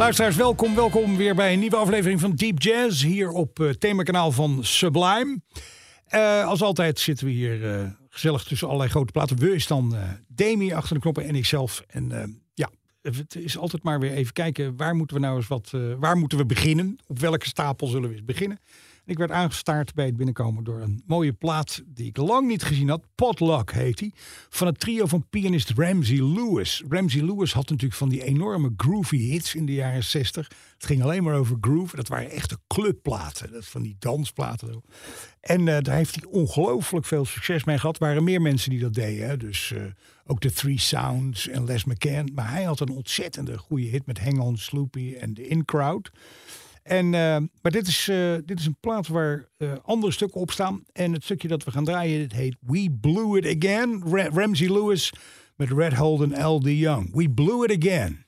Luisteraars, welkom, welkom weer bij een nieuwe aflevering van Deep Jazz hier op het themakanaal van Sublime. Eh, als altijd zitten we hier eh, gezellig tussen allerlei grote platen. We is dan eh Demi achter de knoppen en ikzelf. En eh, ja, het is altijd maar weer even kijken waar moeten we nou eens wat, eh, waar moeten we beginnen? Op welke stapel zullen we eens beginnen? Ik werd aangestaard bij het binnenkomen door een mooie plaat die ik lang niet gezien had. Potluck heet die. Van het trio van pianist Ramsey Lewis. Ramsey Lewis had natuurlijk van die enorme groovy hits in de jaren 60. Het ging alleen maar over groove. Dat waren echte clubplaten. Dat van die dansplaten. En eh, daar heeft hij ongelooflijk veel succes mee gehad. Er waren meer mensen die dat deden. Hè? Dus eh, ook de Three Sounds en Les McCann. Maar hij had een ontzettende goede hit met Hang On Sloopy en The In Crowd. En, eh, maar dit is, eh, dit is een plaat waar eh, andere stukken op staan. En het stukje dat we gaan draaien, het heet We Blew It Again. Ra- Ramsey Lewis met Red Holden L.D. Young. We Blew It Again.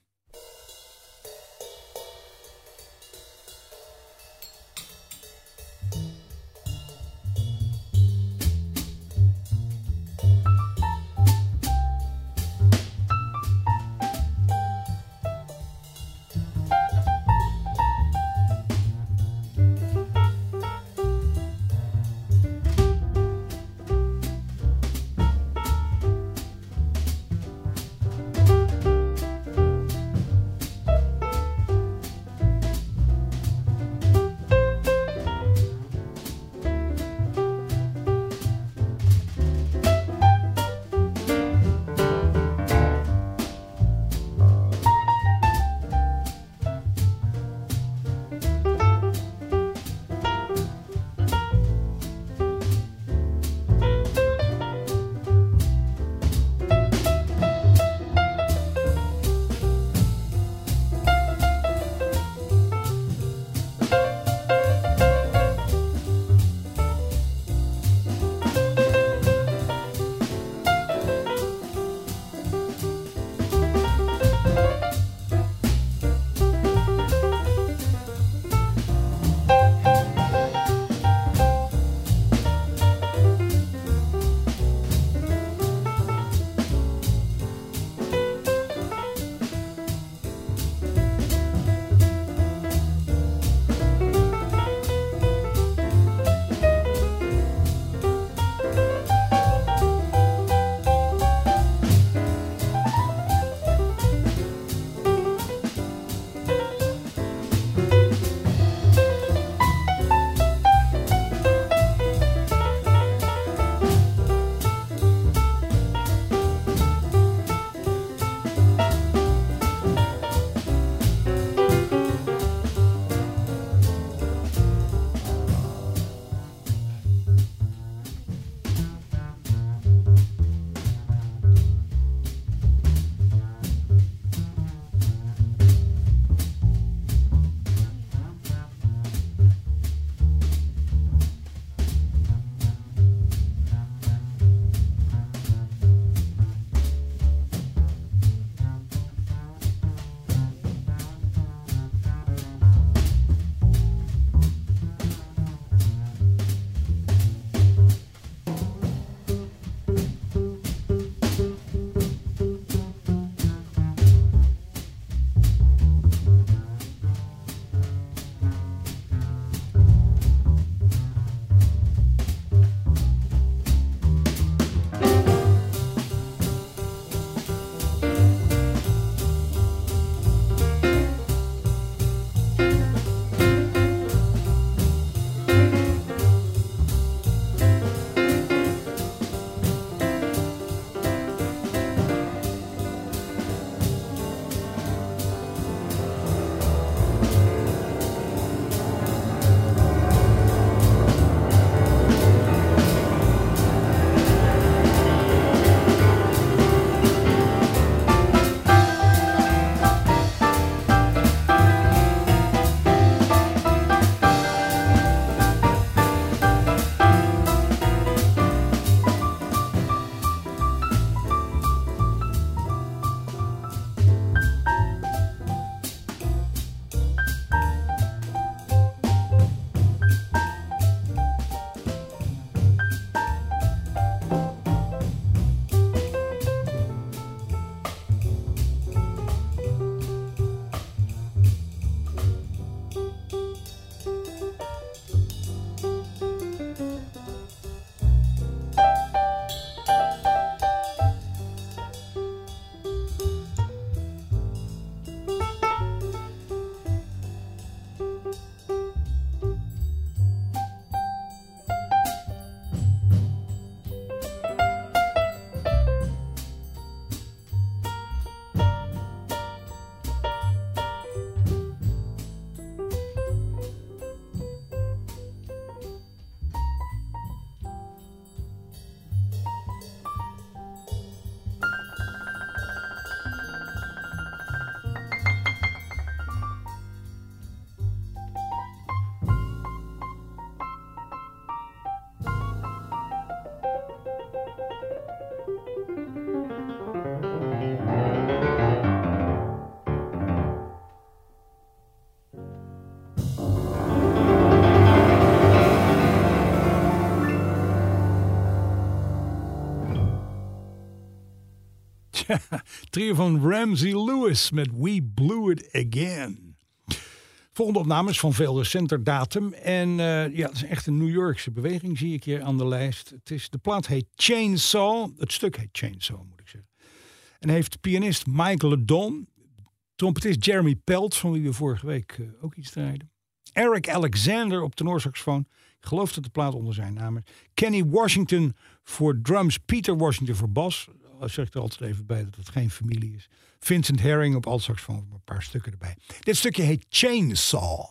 Van Ramsey Lewis met We Blew It Again. Volgende opname is van veel recenter datum. En eh, ja, het is echt een New Yorkse beweging, zie ik hier aan de lijst. Het is, de plaat heet Chainsaw. Het stuk heet Chainsaw, moet ik zeggen. En heeft pianist Mike Ledon, trompetist Jeremy Pelt, van wie we vorige week eh, ook iets draaiden. Eric Alexander op tenorsaxofoon. Ik geloof dat de plaat onder zijn naam is. Kenny Washington voor drums. Peter Washington voor bas. Als zeg ik er altijd even bij dat het geen familie is. Vincent Herring op altsaxofoon. Een paar stukken erbij. Dit stukje heet Chainsaw.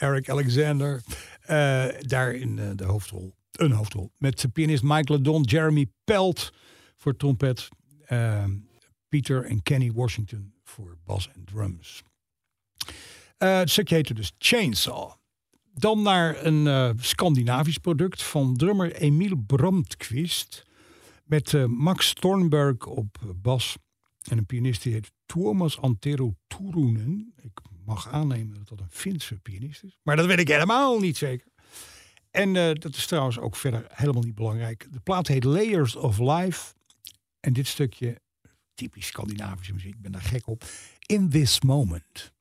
Eric Alexander. eh, daar in eh, de hoofdrol. Een hoofdrol. Met pianist Mike Ledon, Jeremy Pelt voor trompet. eh, Peter en Kenny Washington voor bas en drums. Het stukje heette dus Chainsaw. Dan naar een Scandinavisch product van drummer Emiel Brandqvist. Met Max Stornberg op bas. En een pianist die heet Tuomas Antero Turunen. Ik mag aannemen dat dat een Finse pianist is. Maar dat weet ik helemaal niet zeker. En eh, dat is trouwens ook verder helemaal niet belangrijk. De plaat heet Layers of Life. En dit stukje, typisch Scandinavische muziek, ik ben daar gek op. In This Moment.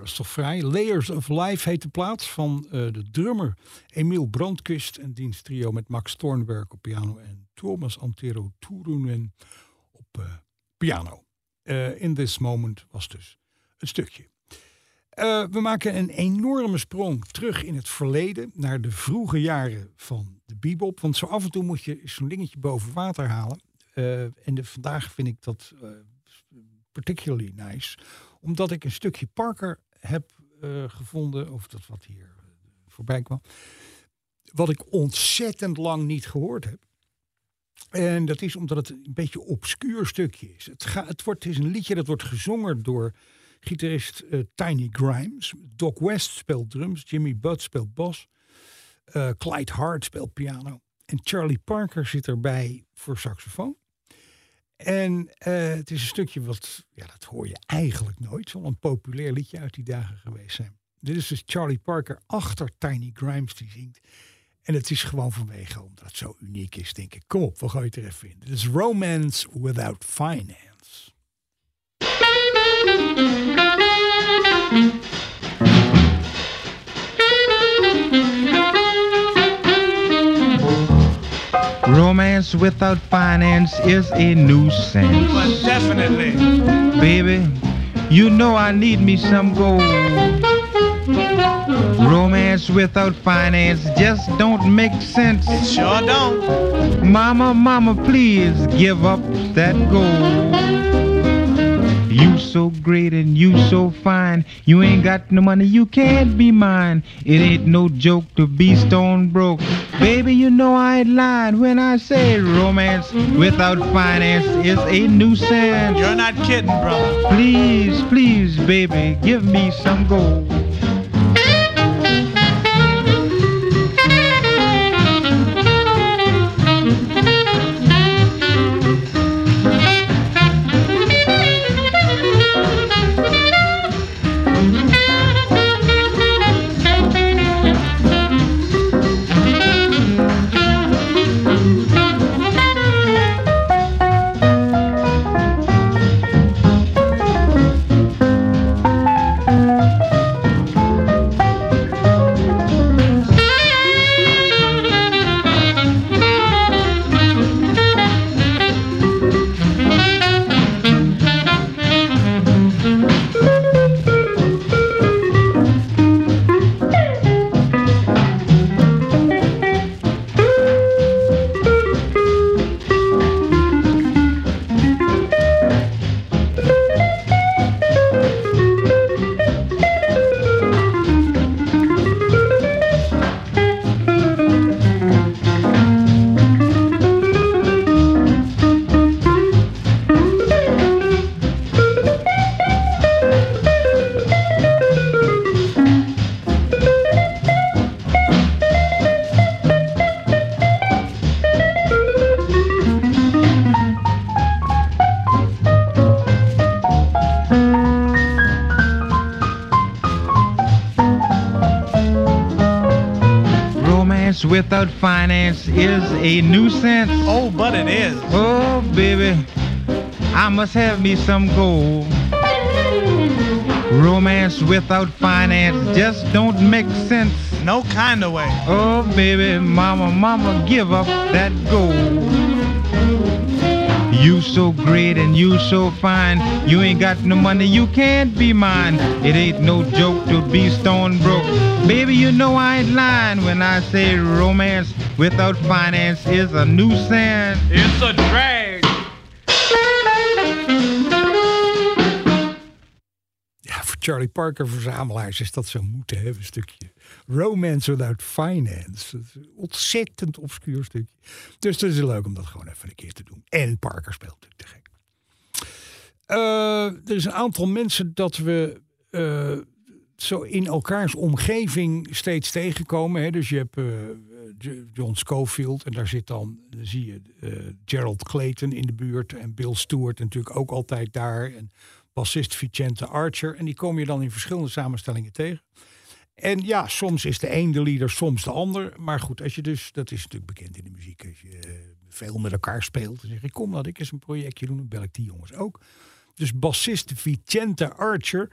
Dat is toch vrij. Layers of Life heet de plaats van eh, de drummer Emiel Brandkist en diens trio met Max Thornberg op piano en Thomas Antero Turunen op eh, piano. Eh, in This Moment was dus het stukje. We maken een enorme sprong terug in het verleden naar de vroege jaren van de bebop. Want zo af en toe moet je zo'n dingetje boven water halen. En vandaag vind ik dat particularly nice. Omdat ik een stukje Parker heb eh, gevonden, of dat wat hier eh, voorbij kwam. Wat ik ontzettend lang niet gehoord heb. En dat is omdat het een beetje obscuur stukje is. Het, het, wordt, is een liedje dat wordt gezongen door gitarist eh, Tiny Grimes. Doc West speelt drums, Jimmy Budd speelt bas, Clyde Hart speelt piano. En Charlie Parker zit erbij voor saxofoon. En eh, het is een stukje wat, ja, dat hoor je eigenlijk nooit. Zal een populair liedje uit die dagen geweest zijn. Dit is dus Charlie Parker achter Tiny Grimes die zingt. En het is gewoon vanwege, omdat het zo uniek is, denk ik. Kom op, we gooien het er even in. Dit is Romance Without Finance. Romance without finance is a nuisance. But definitely. Baby, you know I need me some gold. Romance without finance just don't make sense. Sure don't. Mama, mama, please give up that gold. You so great and you so fine. You ain't got no money, you can't be mine. It ain't no joke to be stone broke. Baby, you know I ain't lying when I say romance without finance is a nuisance. You're not kidding, brother. Please, please, baby, give me some gold. A nuisance. Oh, but it is. Oh, baby, I must have me some gold. Romance without finance just don't make sense. No kind of way. Oh, baby, mama, mama, give up that gold. You so great and you so fine. You ain't got no money, you can't be mine. It ain't no joke to be stone broke. Baby, you know I ain't lying when I say romance without finance is a nuisance. It's a drag. Ja, voor Charlie Parker verzamelaars is dat zo moeten hebben, een stukje. Romance Without Finance. Dat is een ontzettend obscuur stukje. Dus het is leuk om dat gewoon even een keer te doen. En Parker speelt natuurlijk te gek. Eh, er is een aantal mensen dat we eh, zo in elkaars omgeving steeds tegenkomen. Hè? Dus je hebt eh, John Schofield en daar zit dan, zie je eh, Gerald Clayton in de buurt. En Bill Stewart natuurlijk ook altijd daar. En bassist Vicente Archer. En die kom je dan in verschillende samenstellingen tegen. En ja, soms is de een de leader, soms de ander. Maar goed, als je dus, dat is natuurlijk bekend in de muziek, als je eh, veel met elkaar speelt, dan zeg je, kom, laat ik eens een projectje doen, dan bel ik die jongens ook. Dus bassist Vicente Archer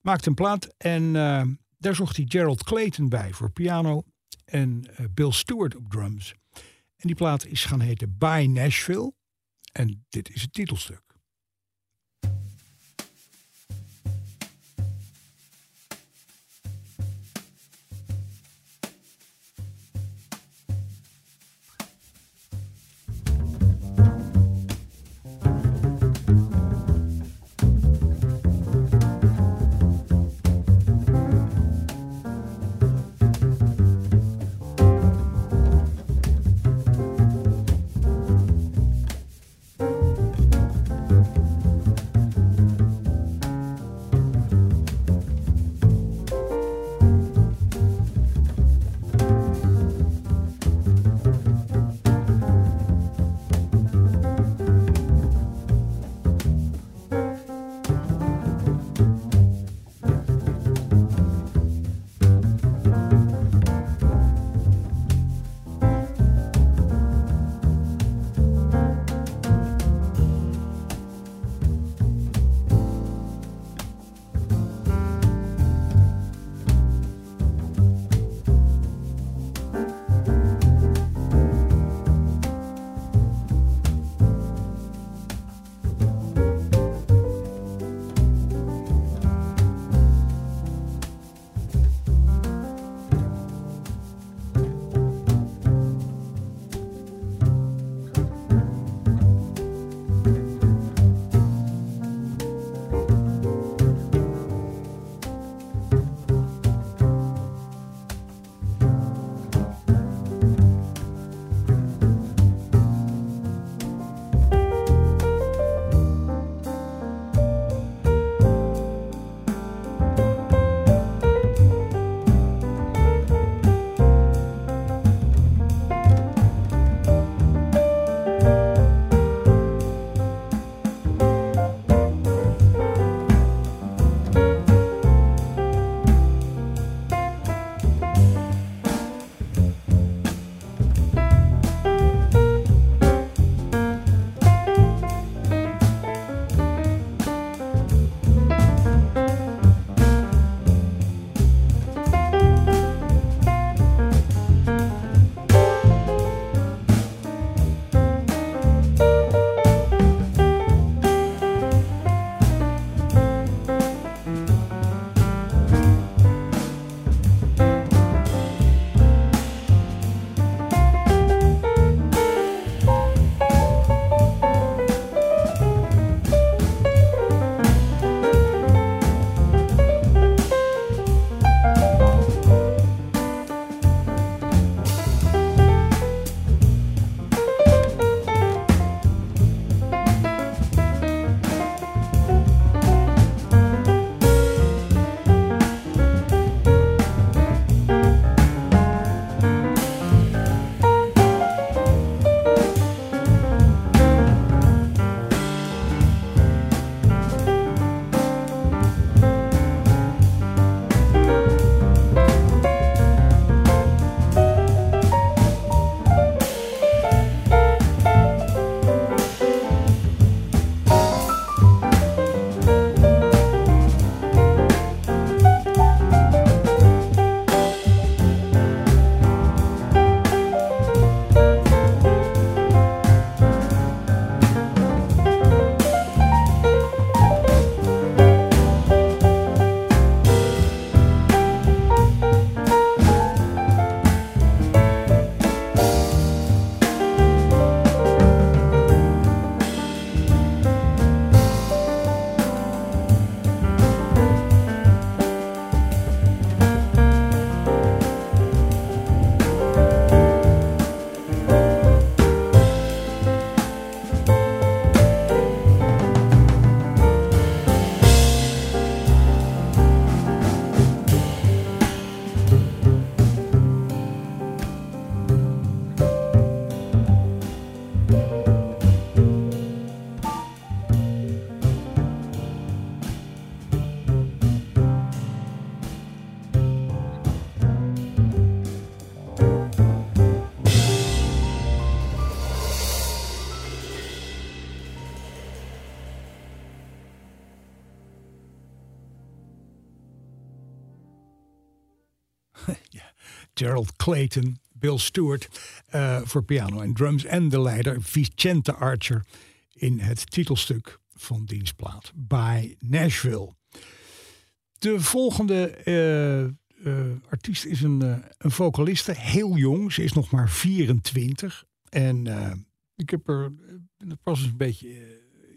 maakt een plaat en eh, daar zocht hij Gerald Clayton bij voor piano en eh, Bill Stewart op drums. En die plaat is gaan heten By Nashville en dit is het titelstuk. Clayton, Bill Stewart eh, voor piano en drums. En de leider Vicente Archer in het titelstuk van dienstplaat bij Nashville. De volgende eh, eh, artiest is een, een vocaliste, heel jong. Ze is nog maar 24. En ik heb er pas een beetje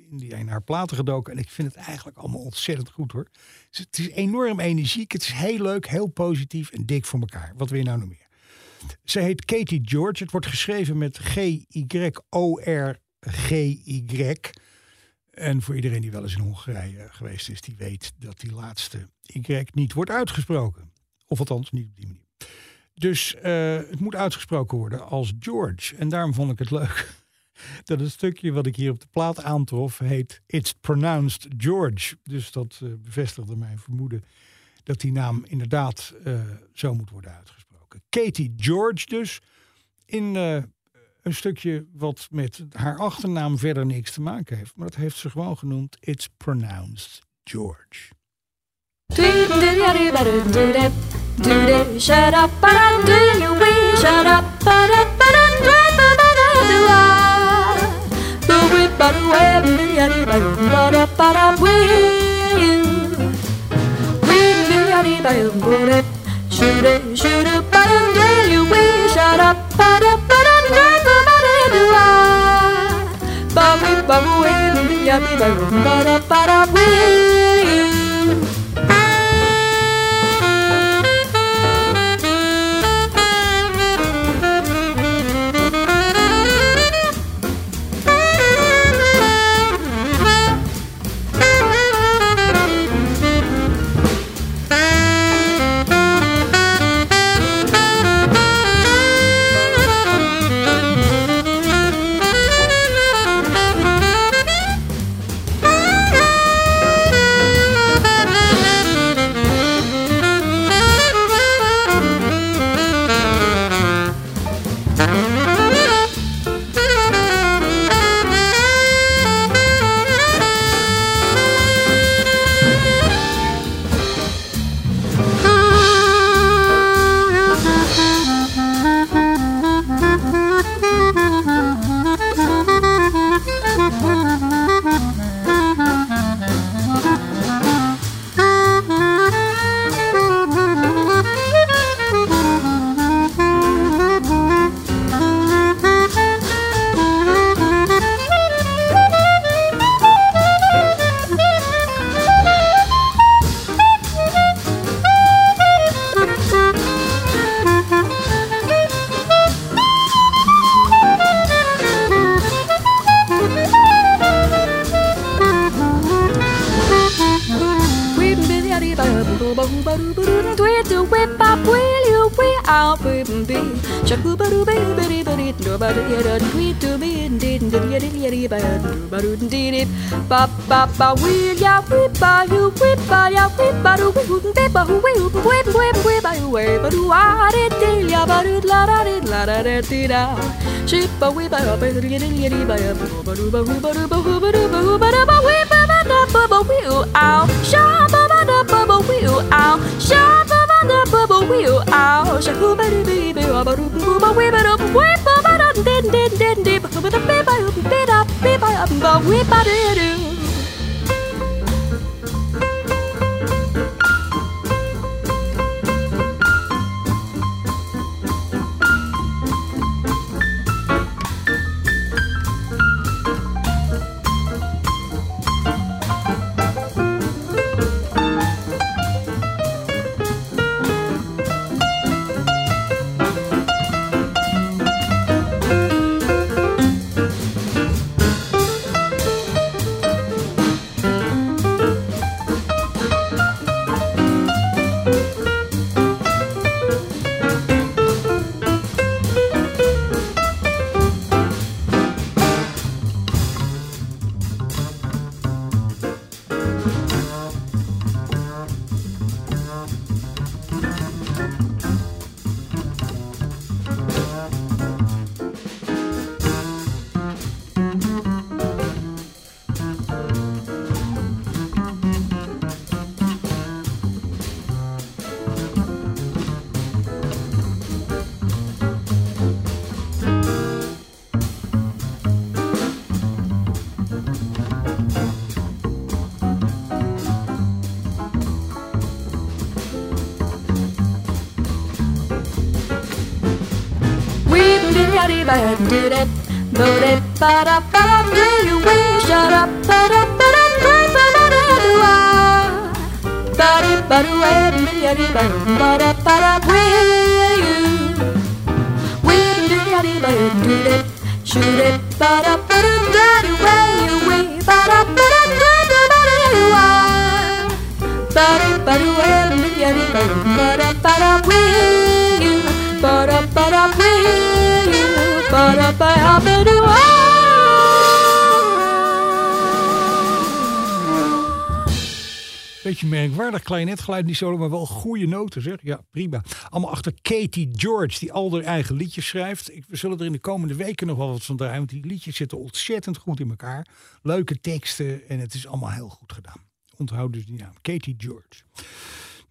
in, die, in haar platen gedoken. En ik vind het eigenlijk allemaal ontzettend goed hoor. Het is enorm energiek. Het is heel leuk, heel positief en dik voor elkaar. Wat wil je nou nog meer? Ze heet Katie George. Het wordt geschreven met G-Y-O-R-G-Y. En voor iedereen die wel eens in Hongarije geweest is, die weet dat die laatste Y niet wordt uitgesproken. Of althans niet op die manier. Dus eh, het moet uitgesproken worden als George. En daarom vond ik het leuk dat het stukje wat ik hier op de plaat aantrof heet It's Pronounced George. Dus dat eh, bevestigde mijn vermoeden dat die naam inderdaad eh, zo moet worden uitgesproken. Katie George dus. In eh, een stukje wat met haar achternaam verder niks te maken heeft. Maar dat heeft ze gewoon genoemd It's Pronounced George. Shooty, shooty, but under you we shut up, but up, but under the body do I. Bobby, bobby, yabby, bobby, but up, but up, we. whippa wheel ya whippa you whippa ya whippa do whip hoop whippa who whip whip whip whippa you whippa do ah did dil ya ba do la da did la da da did da shippa whippa up and get in yet by up ba do ba who ba do ba who ba do ba who ba do ba whippa ba da ba ba wheel ow sha ba ba da ba ba wheel ow sha ba ba da ba ba wheel ow sha who ba do be be ba do ba whippa do whippa ba da did did did did ba da be ba up be da be ba up ba whippa do do did it, do it, ba da ba da, do you wish? Da da ba da ba da, ba ba da da do ah. Ba di ba do it, ba di ba do, ba da ba da, will you? Will you do it, ba do do it, shoot it, ba da ba da, da do way you way, ba da ba da, da da ba da do ah. Ba di ba do it, ba di ba do, ba da. Beetje merkwaardig kleinetgeluid, niet solo, maar wel goede noten zeg. Ja, prima. Allemaal achter Katie George, die al haar eigen liedjes schrijft. Ik, we zullen er in de komende weken nog wel wat van draaien, want die liedjes zitten ontzettend goed in elkaar. Leuke teksten en het is allemaal heel goed gedaan. Onthoud dus die naam, Katie George.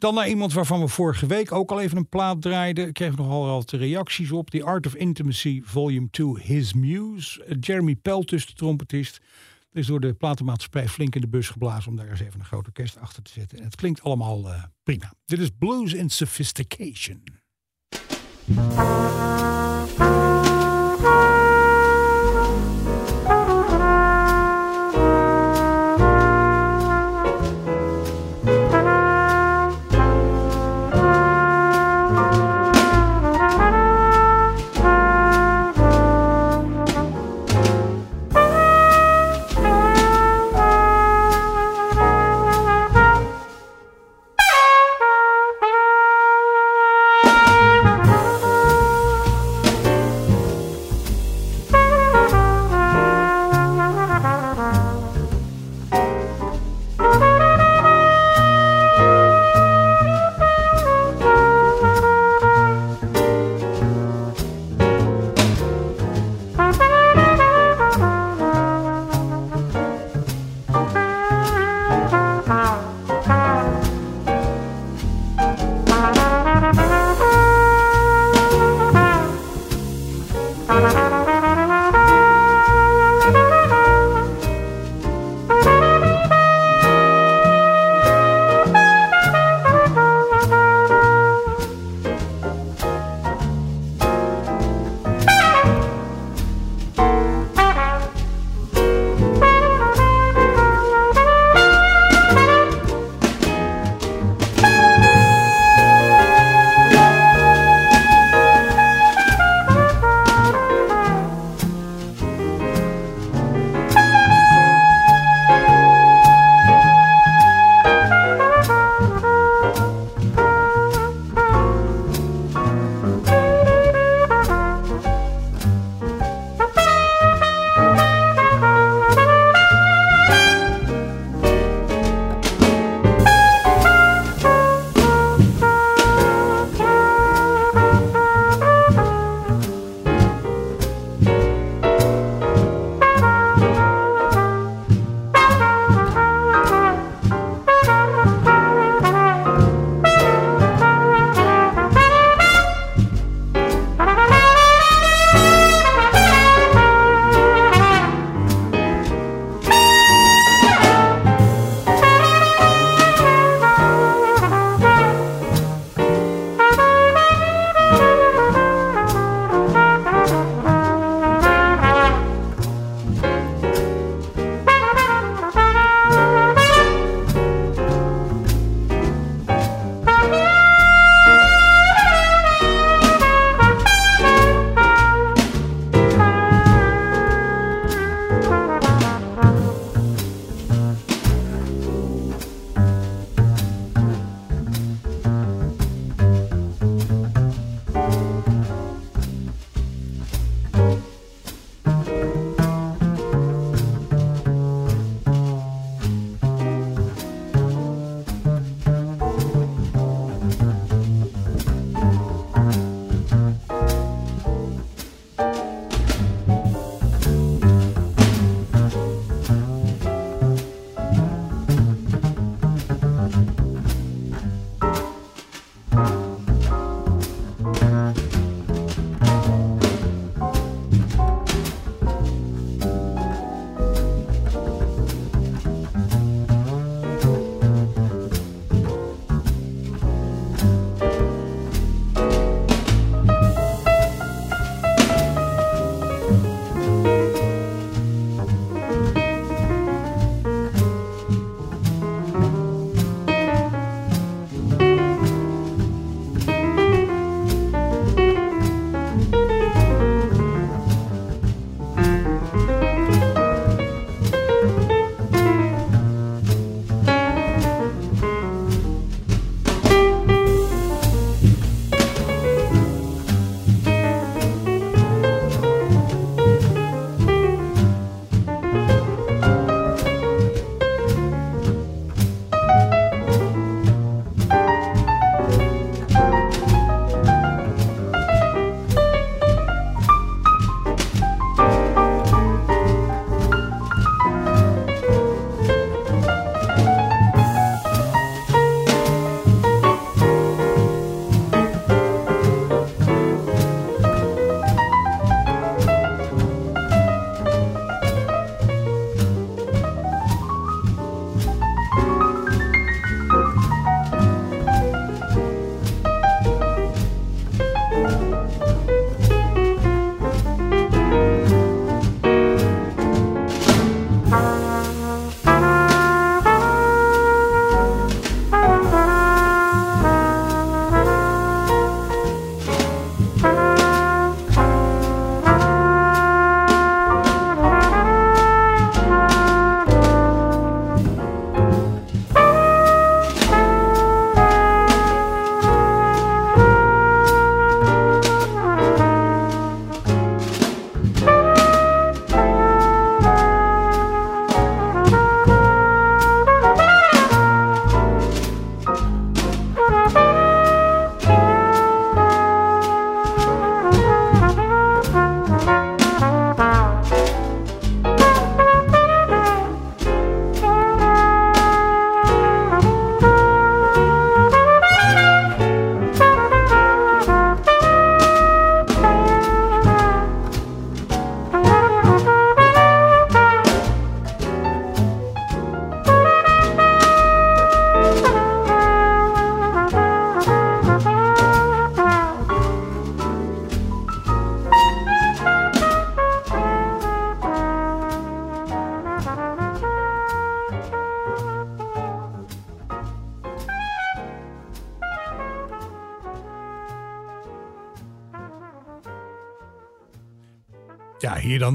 Dan naar iemand waarvan we vorige week ook al even een plaat draaiden. Ik kreeg nogal wat reacties op. The Art of Intimacy Volume 2, His Muse. Jeremy Peltus, de trompetist. Is door de platenmaatschappij flink in de bus geblazen om daar eens even een groot orkest achter te zetten. En het klinkt allemaal eh, prima. Dit is Blues in Sophistication.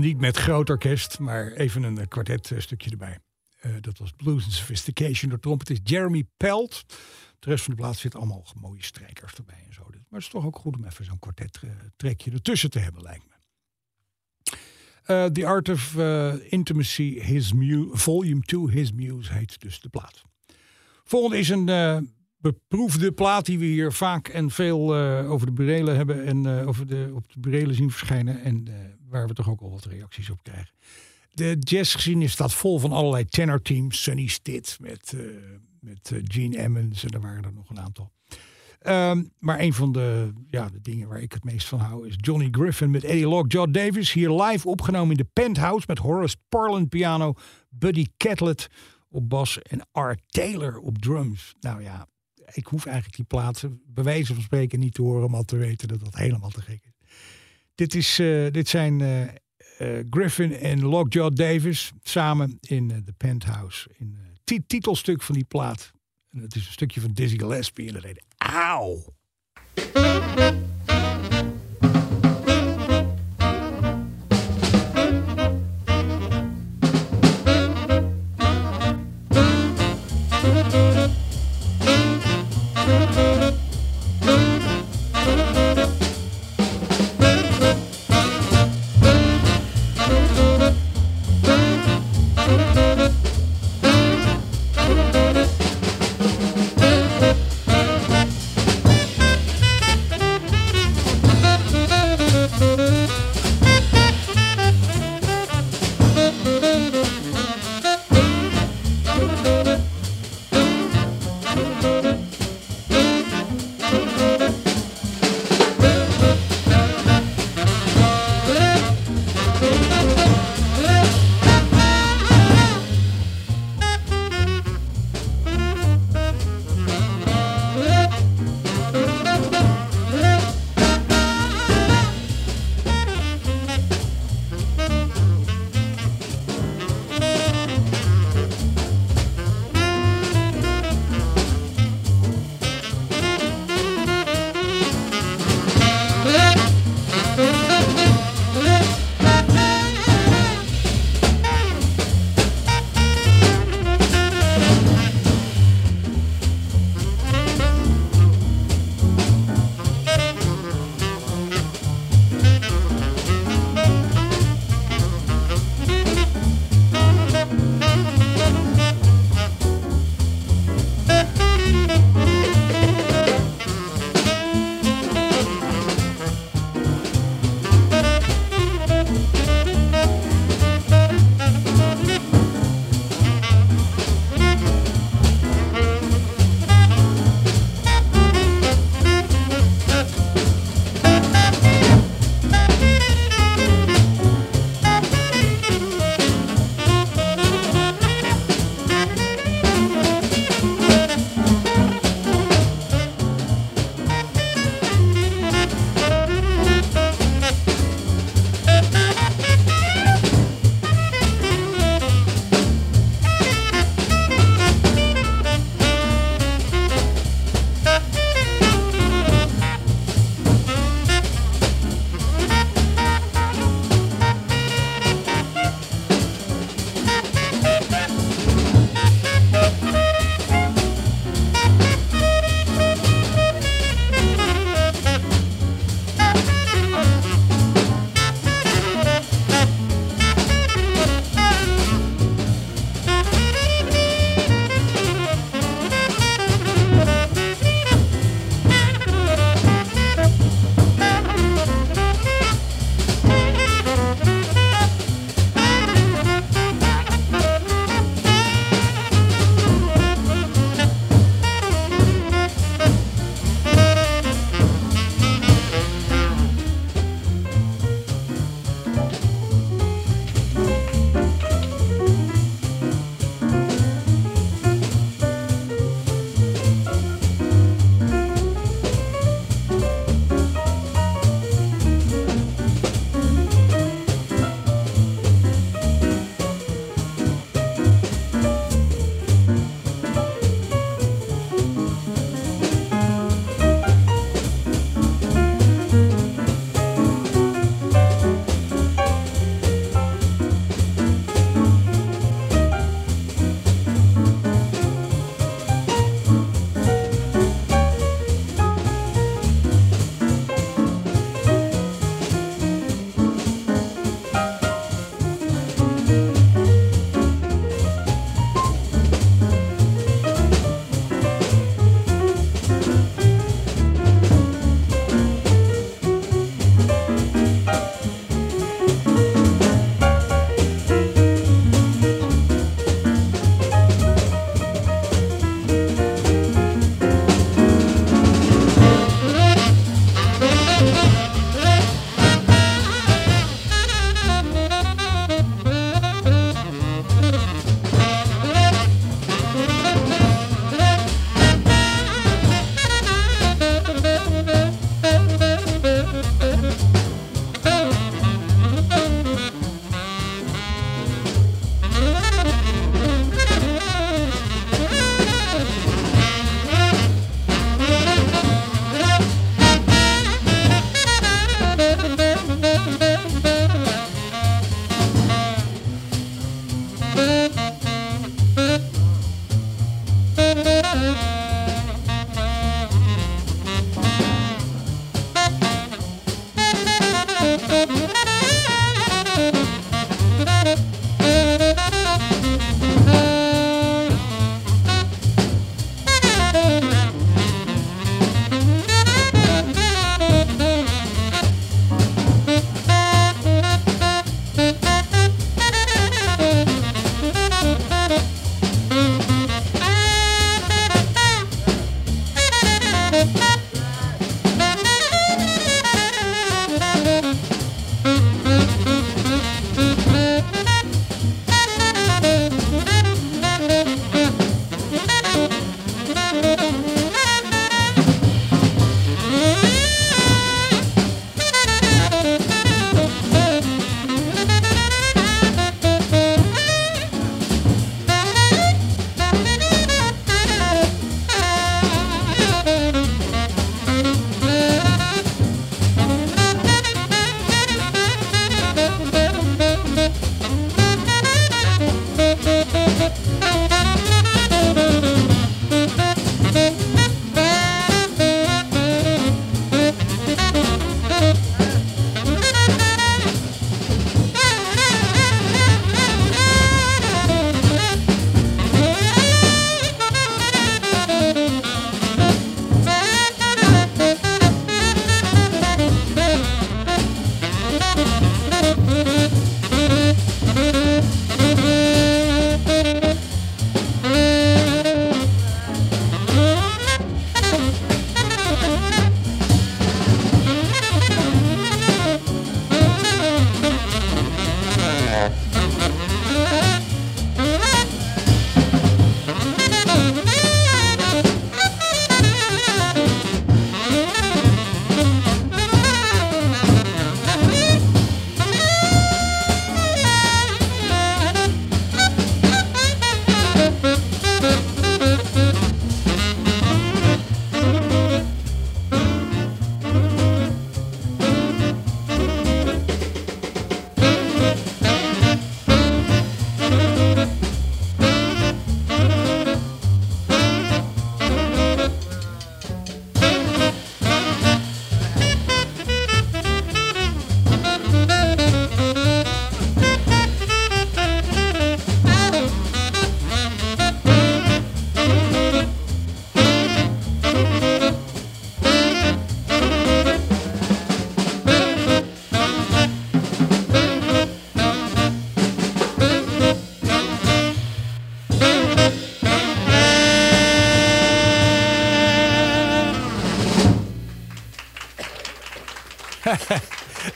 Niet met groot orkest, maar even een eh, kwartetstukje erbij. Eh, dat was Blues and Sophistication door trompetist Jeremy Pelt. De rest van de plaats zit allemaal mooie strijkers erbij en zo. Maar het is toch ook goed om even zo'n kwartettrekje ertussen te hebben, lijkt me. Eh, The Art of eh, Intimacy, His Mu Volume 2, His Muse heet dus de plaat. Volgende is een eh, beproefde plaat die we hier vaak en veel eh, over de burelen hebben en eh, over de, op de burelen zien verschijnen en eh, waar we toch ook al wat reacties op krijgen. De jazzgeschiedenis staat vol van allerlei tenorteams. Sonny Stitt met, eh, met eh, Gene Emmons en er waren er nog een aantal. Ehm, maar een van de, ja, de dingen waar ik het meest van hou is Johnny Griffin met Eddie Locke, Davis. Hier live opgenomen in de Penthouse met Horace Parland piano, Buddy Catlett op bas en Art Taylor op drums. Nou ja, ik hoef eigenlijk die plaatsen wijze van spreken niet te horen om al te weten dat dat helemaal te gek is. Dit, is, eh, dit zijn eh, eh, Griffin en Lockjaw Davis samen in de Penthouse. In het titelstuk van die plaat. En het is een stukje van Dizzy Gillespie en dat heet Auw.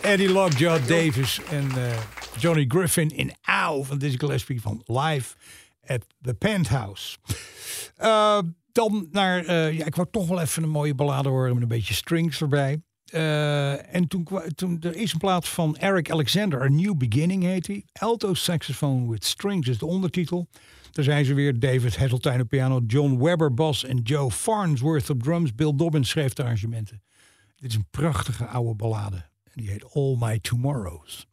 Eddie Lockjaw Davis en eh, Johnny Griffin in Ow van Dizzy Gillespie van Live at the Penthouse. Eh, dan naar, eh, ja, ik wou toch wel even een mooie ballade horen met een beetje strings erbij. En toen, toen, er is een plaat van Eric Alexander, A New Beginning heet hij. Alto Saxophone with Strings is de ondertitel. Daar zijn ze weer, David Hasseltine op piano, John Webber bas en Joe Farnsworth op drums. Bill Dobbins schreef de arrangementen. Dit is een prachtige oude ballade. En die heet All My Tomorrows.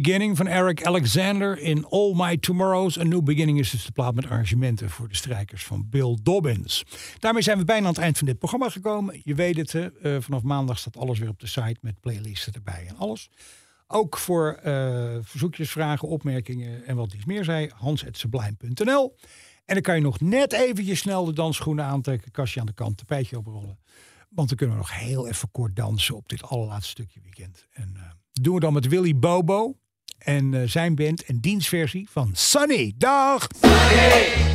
Beginning van Eric Alexander in All My Tomorrows. A New Beginning is dus de plaat met arrangementen voor de strijkers van Bill Dobbins. Daarmee zijn we bijna aan het eind van dit programma gekomen. Je weet het, eh, vanaf maandag staat alles weer op de site met playlisten erbij en alles. Ook voor eh, verzoekjes, vragen, opmerkingen en wat iets meer zei, hans.sublime.nl. En dan kan je nog net eventjes snel de dansschoenen aantrekken, kastje aan de kant, tapijtje oprollen. Want dan kunnen we nog heel even kort dansen op dit allerlaatste stukje weekend. En dat doen we dan met Willy Bobo en eh, zijn band en dienstversie van Sunny. Dag! Hey,